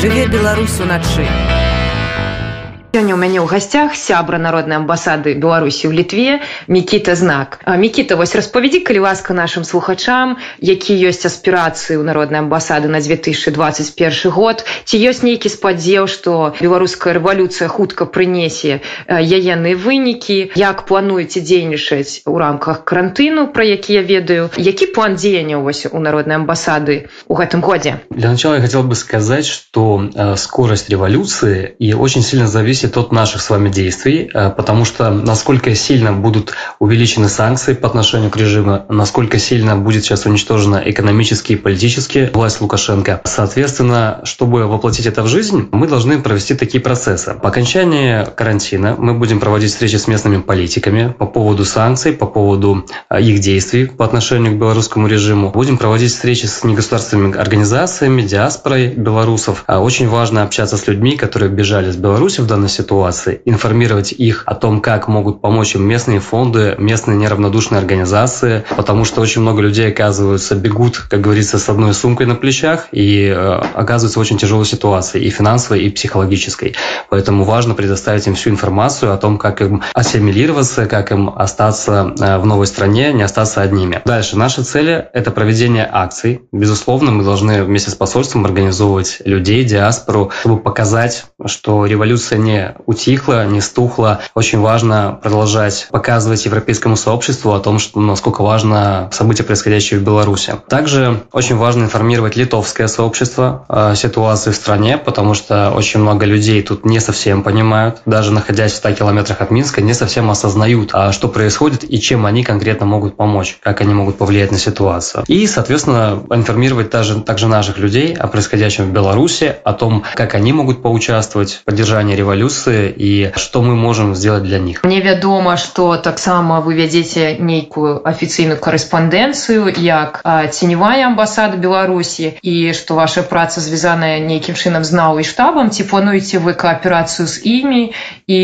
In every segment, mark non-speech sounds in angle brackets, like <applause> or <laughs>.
жыве Беларусь уначы. Сёння ў мяне ў гасцях сябра народнай амбасады беларусі ў літве мікіта знак. Мікіта вось распавядзі калі ласка нашим слухачам які ёсць аспірацыі ў народнай амбасады на 2021 год. Ці ёсць нейкі спадзеў што беларуская рэвалюцыя хутка прынесе яеныя вынікі? Як плануеце дзейнічаць у рамках карантыну про які я ведаю? Які план дзеяння вось у народнай амбасады у гэтым годзе? Для начала я хотел бы сказать что скорость революции и очень сильно зависит зависит от наших с вами действий, э, потому что насколько сильно будут увеличены санкции по отношению к режиму, насколько сильно будет сейчас уничтожена экономически и политически власть Лукашенко. Соответственно, чтобы воплотить это в жизнь, мы должны провести такие процессы. По окончании карантина мы будем проводить встречи с местными политиками по поводу санкций, по поводу э, их действий по отношению к белорусскому режиму. Будем проводить встречи с негосударственными организациями, диаспорой белорусов. А очень важно общаться с людьми, которые бежали с Беларуси в данный данной ситуации, информировать их о том, как могут помочь им местные фонды, местные неравнодушные организации, потому что очень много людей, оказываются, бегут, как говорится, с одной сумкой на плечах и э, оказываются в очень тяжелой ситуации, и финансовой, и психологической. Поэтому важно предоставить им всю информацию о том, как им ассимилироваться, как им остаться э, в новой стране, не остаться одними. Дальше. Наши цели – это проведение акций. Безусловно, мы должны вместе с посольством организовывать людей, диаспору, чтобы показать, что революция не утихла, не стухла. Очень важно продолжать показывать европейскому сообществу о том, что насколько важно события, происходящие в Беларуси. Также очень важно информировать литовское сообщество о ситуации в стране, потому что очень много людей тут не совсем понимают, даже находясь в 100 километрах от Минска, не совсем осознают, а что происходит и чем они конкретно могут помочь, как они могут повлиять на ситуацию. И, соответственно, информировать также, также наших людей о происходящем в Беларуси, о том, как они могут поучаствовать в поддержании революции, і што мы можемм сделать для них. Мне вядома что таксама вы вядзеце нейкую афіцыйную корэспандэнцыю як ценевая амбасада беларусі і что ваша праца звязаная нейкім чынам з нау і штабам ці плануеце вы кааперацыю з імі і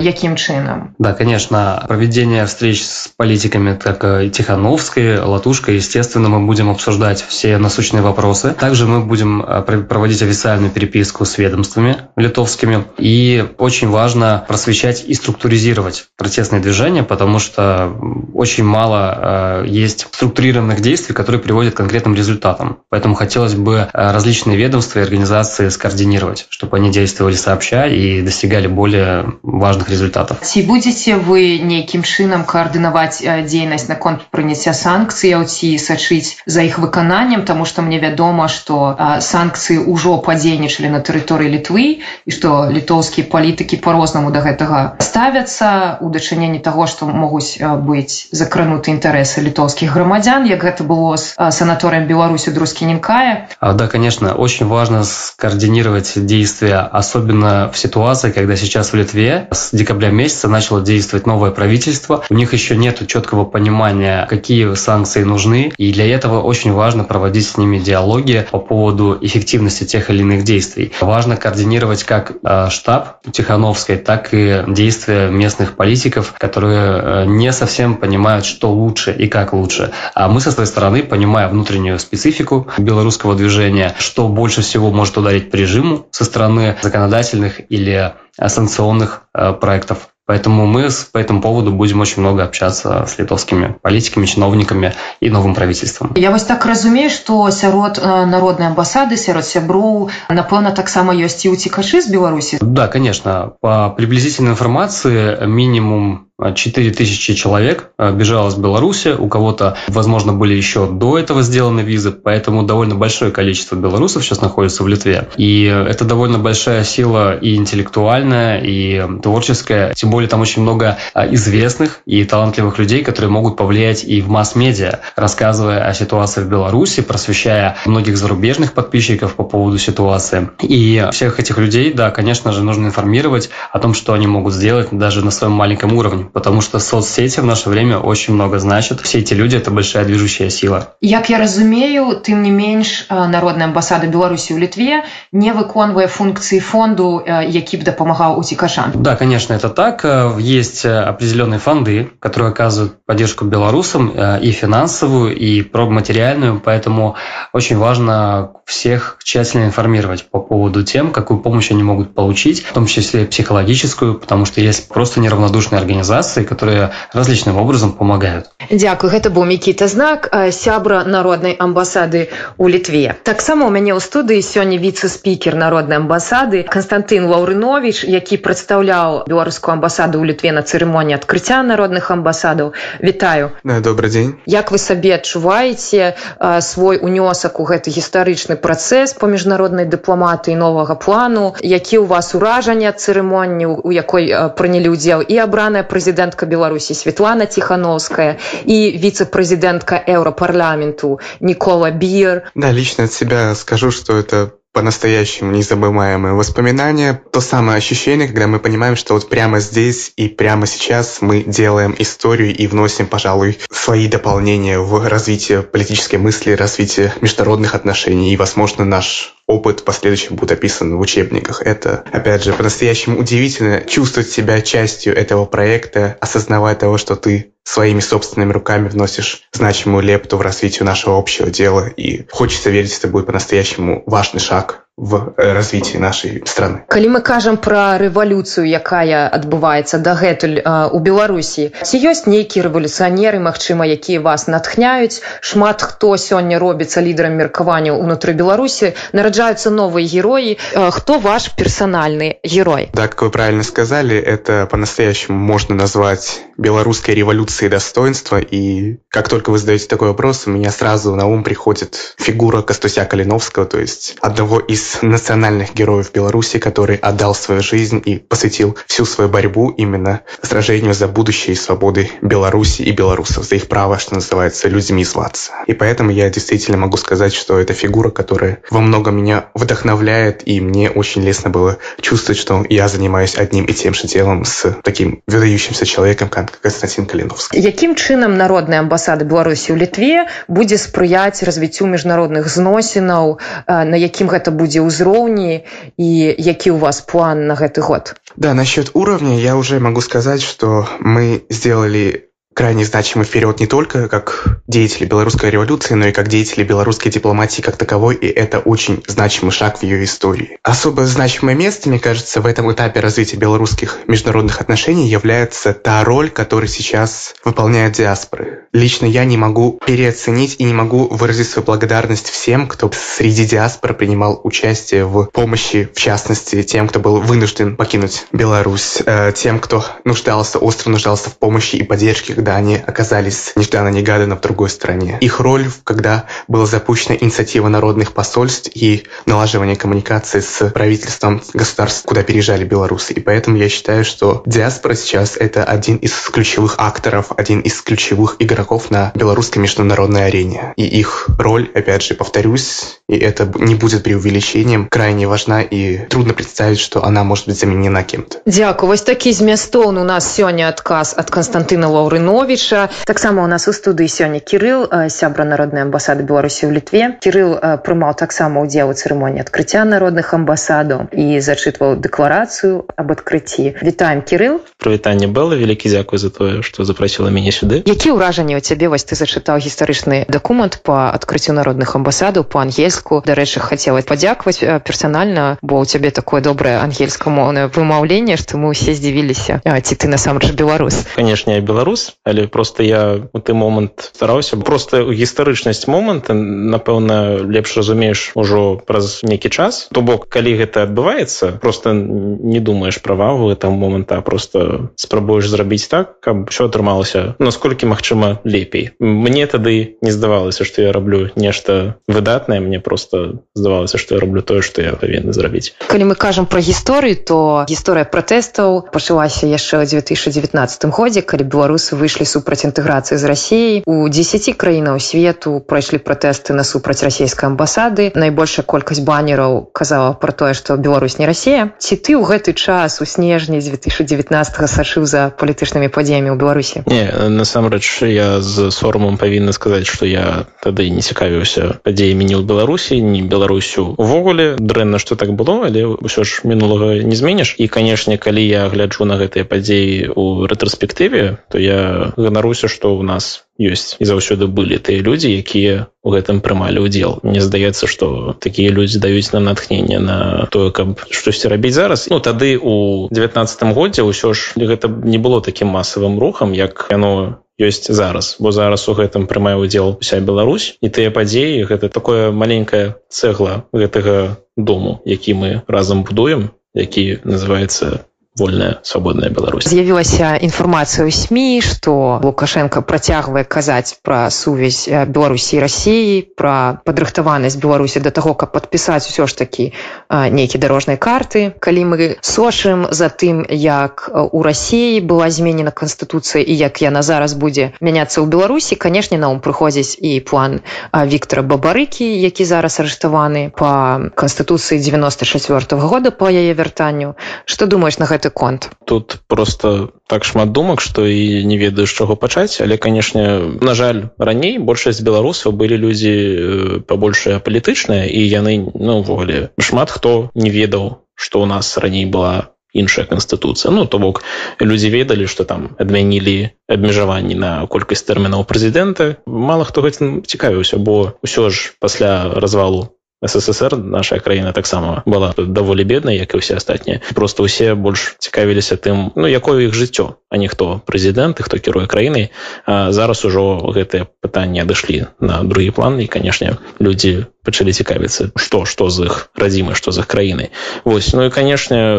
якім чынам? Да конечно проведение встреч с политиками так тихохановской латушкой естественно мы будем обсуждать все насущные вопросы. Также мы будем проводить официальную переписку с ведомствами литовскими. И очень важно просвещать и структуризировать протестные движения, потому что очень мало э, есть структурированных действий, которые приводят к конкретным результатам. Поэтому хотелось бы э, различные ведомства и организации скоординировать, чтобы они действовали сообща и достигали более важных результатов. Ці будете вы неким чынам координовать э, деятельность на конт прыняцця санкцый ці сачыць за их выкананнем, потому что мне вядома, что санкции ўжо падзейнічалі на тэрыторыі літвы і что літоўскія палітыкі по-рознаму до гэтага ставяцца у дачыненні того што могуць быць закрануты інтарэсы літоўскіх грамадзян як гэта было с санаторием беларусі друскіненкая да конечно очень важно скоординировать действия особенно в ситуации когда сейчас в литве с декабря месяца начало действовать новое правительство у них еще нет четкого понимания какие санкции нужны и для этого очень важно проводить с ними диалоги по поводу эффективности тех или иных действий важно координировать как штаб Тихановской, так и действия местных политиков, которые э, не совсем понимают, что лучше и как лучше. А мы со своей стороны, понимая внутреннюю специфику белорусского движения, что больше всего может ударить по режиму со стороны законодательных или санкционных э, проектов, Поэтому мы по этому поводу будем очень много общаться с литовскими политиками, чиновниками и новым правительством. Я вас так разумею, что сярод э, народной амбассады, сярод сяброў, напэўна, таксама ёсць і ўцікачы з Беларусі? Да, конечно. По приблизительной информации минимум 4000 человек э, бежало с Беларуси, у кого-то, возможно, были еще до этого сделаны визы, поэтому довольно большое количество белорусов сейчас находится в Литве. И это довольно большая сила и интеллектуальная, и творческая, тем более там очень много э, известных и талантливых людей, которые могут повлиять и в масс-медиа, рассказывая о ситуации в Беларуси, просвещая многих зарубежных подписчиков по поводу ситуации. И всех этих людей, да, конечно же, нужно информировать о том, что они могут сделать даже на своем маленьком уровне потому что соцсети в наше время очень много значат. Все эти люди – это большая движущая сила. Як я разумею, тым не менш народная амбасада Беларусі ў Літве не выконвае функции фонду, які б дапамагаў уцікашам. Да, конечно, это так. Есть определенные фонды, которые оказывают поддержку белорусам и финансовую, и материальную, поэтому очень важно всех тщательно информировать по поводу тем, какую помощь они могут получить, в том числе психологическую, потому что есть просто неравнодушные организации, которые различным образом помогают. Дякую, это был Микита Знак, сябра народной амбассады у Литве. Так само у меня у студии сегодня вице-спикер народной амбассады Константин Лаўрынович, які представлял белорусскую амбассаду у Литве на церемонии открытия народных амбассадов. Витаю. Да, добрый день. Як вы себе адчуваеце свой унёсак у гэты гістарычны працэс па міжнароднай дыпламатыі новага плану які ў вас уражанне ад цырымоніі у якой прынялі ўдзел і абраная прэзідэнтка беларусі Светлана ціхановская і віцэ-прэзідэнтка еўрапарламенту Никола Бир да лично от себя скажу что это по-настоящему незабываемые воспоминания. То самое ощущение, когда мы понимаем, что вот прямо здесь и прямо сейчас мы делаем историю и вносим, пожалуй, свои дополнения в развитие политической мысли, развитие международных отношений. И, возможно, наш опыт в последующем будет описан в учебниках. Это, опять же, по-настоящему удивительно чувствовать себя частью этого проекта, осознавать того, что ты своими собственными руками вносишь значимую лепту в развитие нашего общего дела. И хочется верить, это будет по-настоящему важный шаг в э, развіцці нашай страны. Калі мы кажам пра рэвалюцыю якая адбываецца дагэтуль у беларусі ці ёсць нейкія рэвалюцыянеры Мачыма якія вас натхняюць? Шмат хто сёння робіцца лідарам меркавання унутры беларусі нараджаюцца новыя героі. Хто ваш персанальны герой? Как вы правильно сказали это по-настоящему можно назвать белорусской революцией достоинства. И как только вы задаете такой вопрос у меня сразу на ум приходит фигура Костуся Калиновского то есть одного из из национальных героев Беларуси, который отдал свою жизнь и посвятил всю свою борьбу именно сражению за будущее и свободы Беларуси и белорусов, за их право, что называется, людьми зваться. И поэтому я действительно могу сказать, что это фигура, которая во многом меня вдохновляет, и мне очень лестно было чувствовать, что я занимаюсь одним и тем же делом с таким выдающимся человеком, как Константин Калиновский. Яким чином народная амбасада Беларуси в Литве будет спрыять развитию международных зносинов, на яким это будет будзе ўзроўні і які у вас план на гэты год? Да насчет уровня я уже могу сказать что мы сделали крайне значимый вперед не только как деятели белорусской революции, но и как деятели белорусской дипломатии как таковой, и это очень значимый шаг в ее истории. Особо значимое место, мне кажется, в этом этапе развития белорусских международных отношений является та роль, которую сейчас выполняют диаспоры. Лично я не могу переоценить и не могу выразить свою благодарность всем, кто среди диаспор принимал участие в помощи, в частности, тем, кто был вынужден покинуть Беларусь, э, тем, кто нуждался, остро нуждался в помощи и поддержке, когда они оказались нежданно-негаданно в другой стране. Их роль, когда была запущена инициатива народных посольств и налаживание коммуникации с правительством государств, куда переезжали белорусы. И поэтому я считаю, что диаспора сейчас это один из ключевых акторов, один из ключевых игроков на белорусской международной арене. И их роль, опять же, повторюсь, и это не будет преувеличением, крайне важна и трудно представить, что она может быть заменена кем-то. Дякую. Вот такие змястоўны у нас сегодня отказ от Константина Лаўрыно Івановича таксама у нас у студыі сёння кирилл сябра народнай амбасады беларусі ў літве. Кирилл прымаў таксама удзел у цырымоніі адкрыцця народных амбасадаў і зачытваў дэкларацыю об адкрыцці. Вітаем кирилл прывітанне было вялікі дзякуй за тое что запрасіла мяне сюды. Які ўражанні у цябе? Вось ты зачытаў гістарычны дакумент по адкрыццю народных амбасадаў по-ангельску дарэчы хацела падзякаваць персанальна бо у цябе такое добрае ангельскамоўнае вымаўленне што мы ўсе здзівіліся. Ці ты насамрэч беларус? Канешне беларус але просто я у ты момант стараўся просто гістарычнасць моманта напэўна лепш разумееш ужо праз нейкі час. То бок калі гэта адбываецца просто не думаешь пра вагу этого моманта просто спрабуеш зрабіць так каб все атрымалася насколькі магчыма лепей. Мне тады не здавалася что я раблю нешта выдатнае мне просто здавалася что я раблю тое что я павінны зрабіць. Калі мы кажам про гісторыю то гісторыя пратэстаў пачалася яшчэ ў 2019 годзе калі беларусы выйшлі выйшлі супраць інтэграцыі з рассіяй у 10 краінаў свету прайшлі пратэсты насупраць расійскай амбасады. Найбольшая колькасць банераў казала про тое што Беларусь не Росія ці ты ў гэты час у снежні 2019 сачыў за палітычнымі падзеямі ў беларусі? Не насамрэч я з сорамам павінна сказаць што я тады не цікавіўся падзеямі не ў беларусі не беларусю увогуле дрэнна што так было але ўсё ж мінулага не зменіш. І канешне калі я гляджу на гэтыя падзеі у рэтраспектыве то я ганаруся што ў нас ёсць і заўсёды былі тыя людзі якія у гэтым прымалі ўдзел. Мне здаецца што такія людзі даюць нам натхнение на тое каб штосьці рабіць зараз. Ну тады у девятнадцатым годзе ўсё ж гэта не было такім масавым рухам як яно ёсць зараз. Бо зараз у гэтым прымае удзел уся Беларусь і тыя падзеі гэта такое маленькая цэгла гэтага дому які мы разам будуем які называется вольная свабодная Беларусь. З'явілася інфармацыя ў сМ што лукашенко працягвае казаць пра сувязь беларусі рассіі пра падрыхтаванасць беларусі да таго каб падпісаць усё ж такі нейкі дарожнай карты. Калі мы сошым за тым як у рассіі была зменена канстытуцыя і як яна зараз будзе мяняцца ў беларусі канешне нам прыходзіць і план Віктора бабарыкі які зараз арыштаваны по канстытуцыі 94 -го года по яе вяртанню. Что думаешь на гэта гэты конт. Тут просто так шмат думак что і не ведаю з чаго пачаць але канешне на жаль раней большасць беларусаў былі людзі э, пабольшыя палітычныя і яны нувогуле шмат хто не ведаў что у нас раней была іншая канстытуцыя. Ну то бок людзі ведалі что там адмянілі абмежаванні на колькасць тэрмінаў прэзідэнта. Мало хто гэтым цікавіўся бо ўсё ж пасля развалу ссср наша краіна таксама была даволі беднай як і ўсе астатнія просто ўсе больш цікавіліся тым ну якое іх жыццё а ніхто прэзідэнт і хто кіруе краінай зараз ужо гэтыя пытанні адышлі на другі план і канешне людзі пачалі цікавіцца што што з іх радзімы што з іх краінай восьось ну і канешне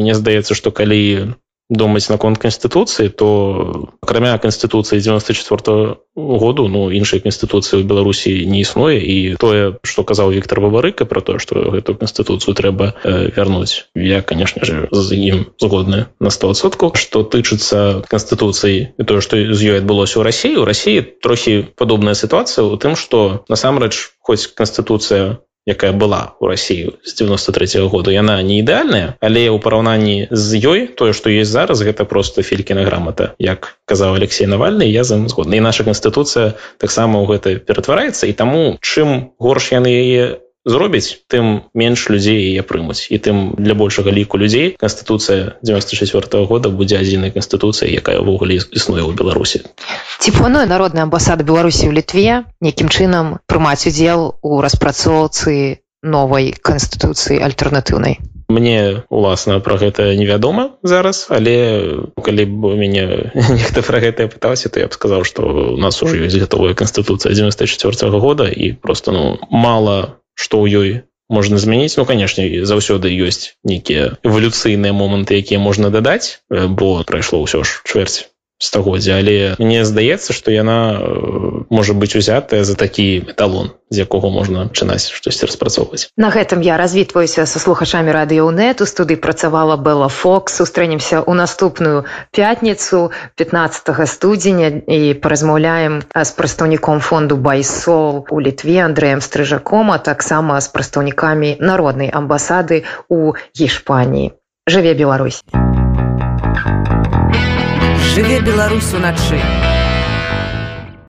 мне здаецца што калі думаць наконт канстытуцыі то акрамя канстытуцыі 94 -го году ну іншай канстытуцыі ў беларусі не існуе і тое што казаў Віктор бабарыка про то што гэту канстытуцыю трэба э, вярнуць я конечно же з ім згодны на стосоткаў што тычыцца канстытуцыі тое што з ёй адбылося ў рассіі у рассіі трохі падобная сітуацыя у тым што насамрэч хоць канстытуцыя якая была у Росію з 93 -го году яна не ідэальная але ў параўнанні з ёй тое што есть зараз гэта просто фелькіна грамата як казаў Алексей навальны я за згодны. І наша канстытуцыя таксама ў гэта ператвараецца. І таму чым горш яны яе зробіць тым менш людзей яе прымуць. І тым для большага ліку людзей канстытуцыя 94 -го года будзе адзінай канстытуцыя якая ўвогуле існуе ў беларусі. Ці плануе народная амбасада беларусі ў літве нейкім чынам прымаць удзел у распрацоўцы новай канстытуцыі альтэрнатыўнай? Мне уласна про гэта невядома зараз але калі б у мяне <laughs> нехта про гэтае пытаўся то я б сказаў что у нас уже ёсць гатовая канстытуцыя 94 -го года і просто ну мало што ў ёй можна змяніць ну канешне заўсёды ёсць нейкія эвалюцыйныя моманты якія можна дадаць бо прайшло ўсё ж чвэрць стагоддзя але мне здаецца што яна э, можа быць узятая за такі эталон з якога можна пачынаць штосьці распрацоўваць. На гэтым я развітваюся са слухачамі радыёнет у студыі працавала была фокс. Сустрэнемся ў наступную пятніцу 15 студзеня і паразмаўляем з прадстаўніком фонду байсол у літве андрэем стрыжаком а таксама з прадстаўнікамі народнай амбасады у гішпаніі. Жыве Беларусь жыве Беларусь уначы.